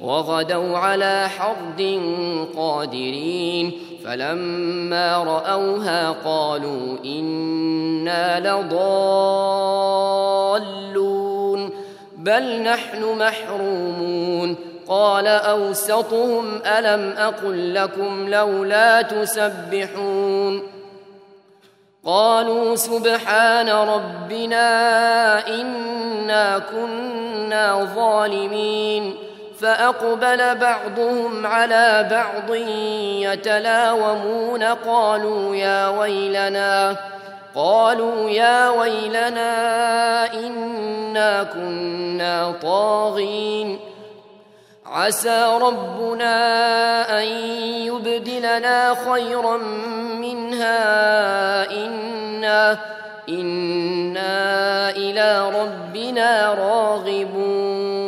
وغدوا على حرد قادرين فلما رأوها قالوا إنا لضالون بل نحن محرومون قال أوسطهم ألم أقل لكم لولا تسبحون قالوا سبحان ربنا إنا كنا ظالمين فأقبل بعضهم على بعض يتلاومون قالوا يا ويلنا قالوا يا ويلنا إنا كنا طاغين. عسى ربنا أن يبدلنا خيرا منها إنا إنا إلى ربنا راغبون.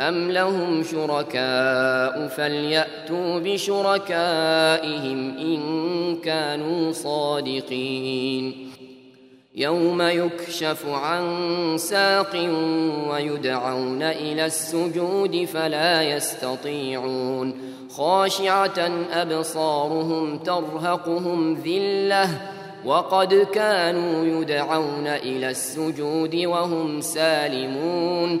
أم لهم شركاء فليأتوا بشركائهم إن كانوا صادقين يوم يكشف عن ساق ويدعون إلى السجود فلا يستطيعون خاشعه ابصارهم ترهقهم ذله وقد كانوا يدعون إلى السجود وهم سالمون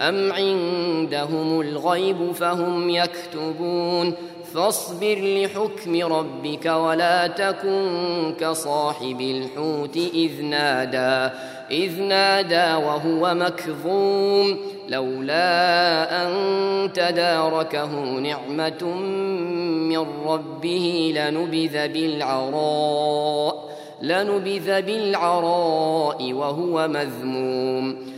أم عندهم الغيب فهم يكتبون؟ فاصبر لحكم ربك ولا تكن كصاحب الحوت إذ نادى إذ نادى وهو مكظوم لولا أن تداركه نعمة من ربه لنبذ بالعراء لنبذ بالعراء وهو مذموم.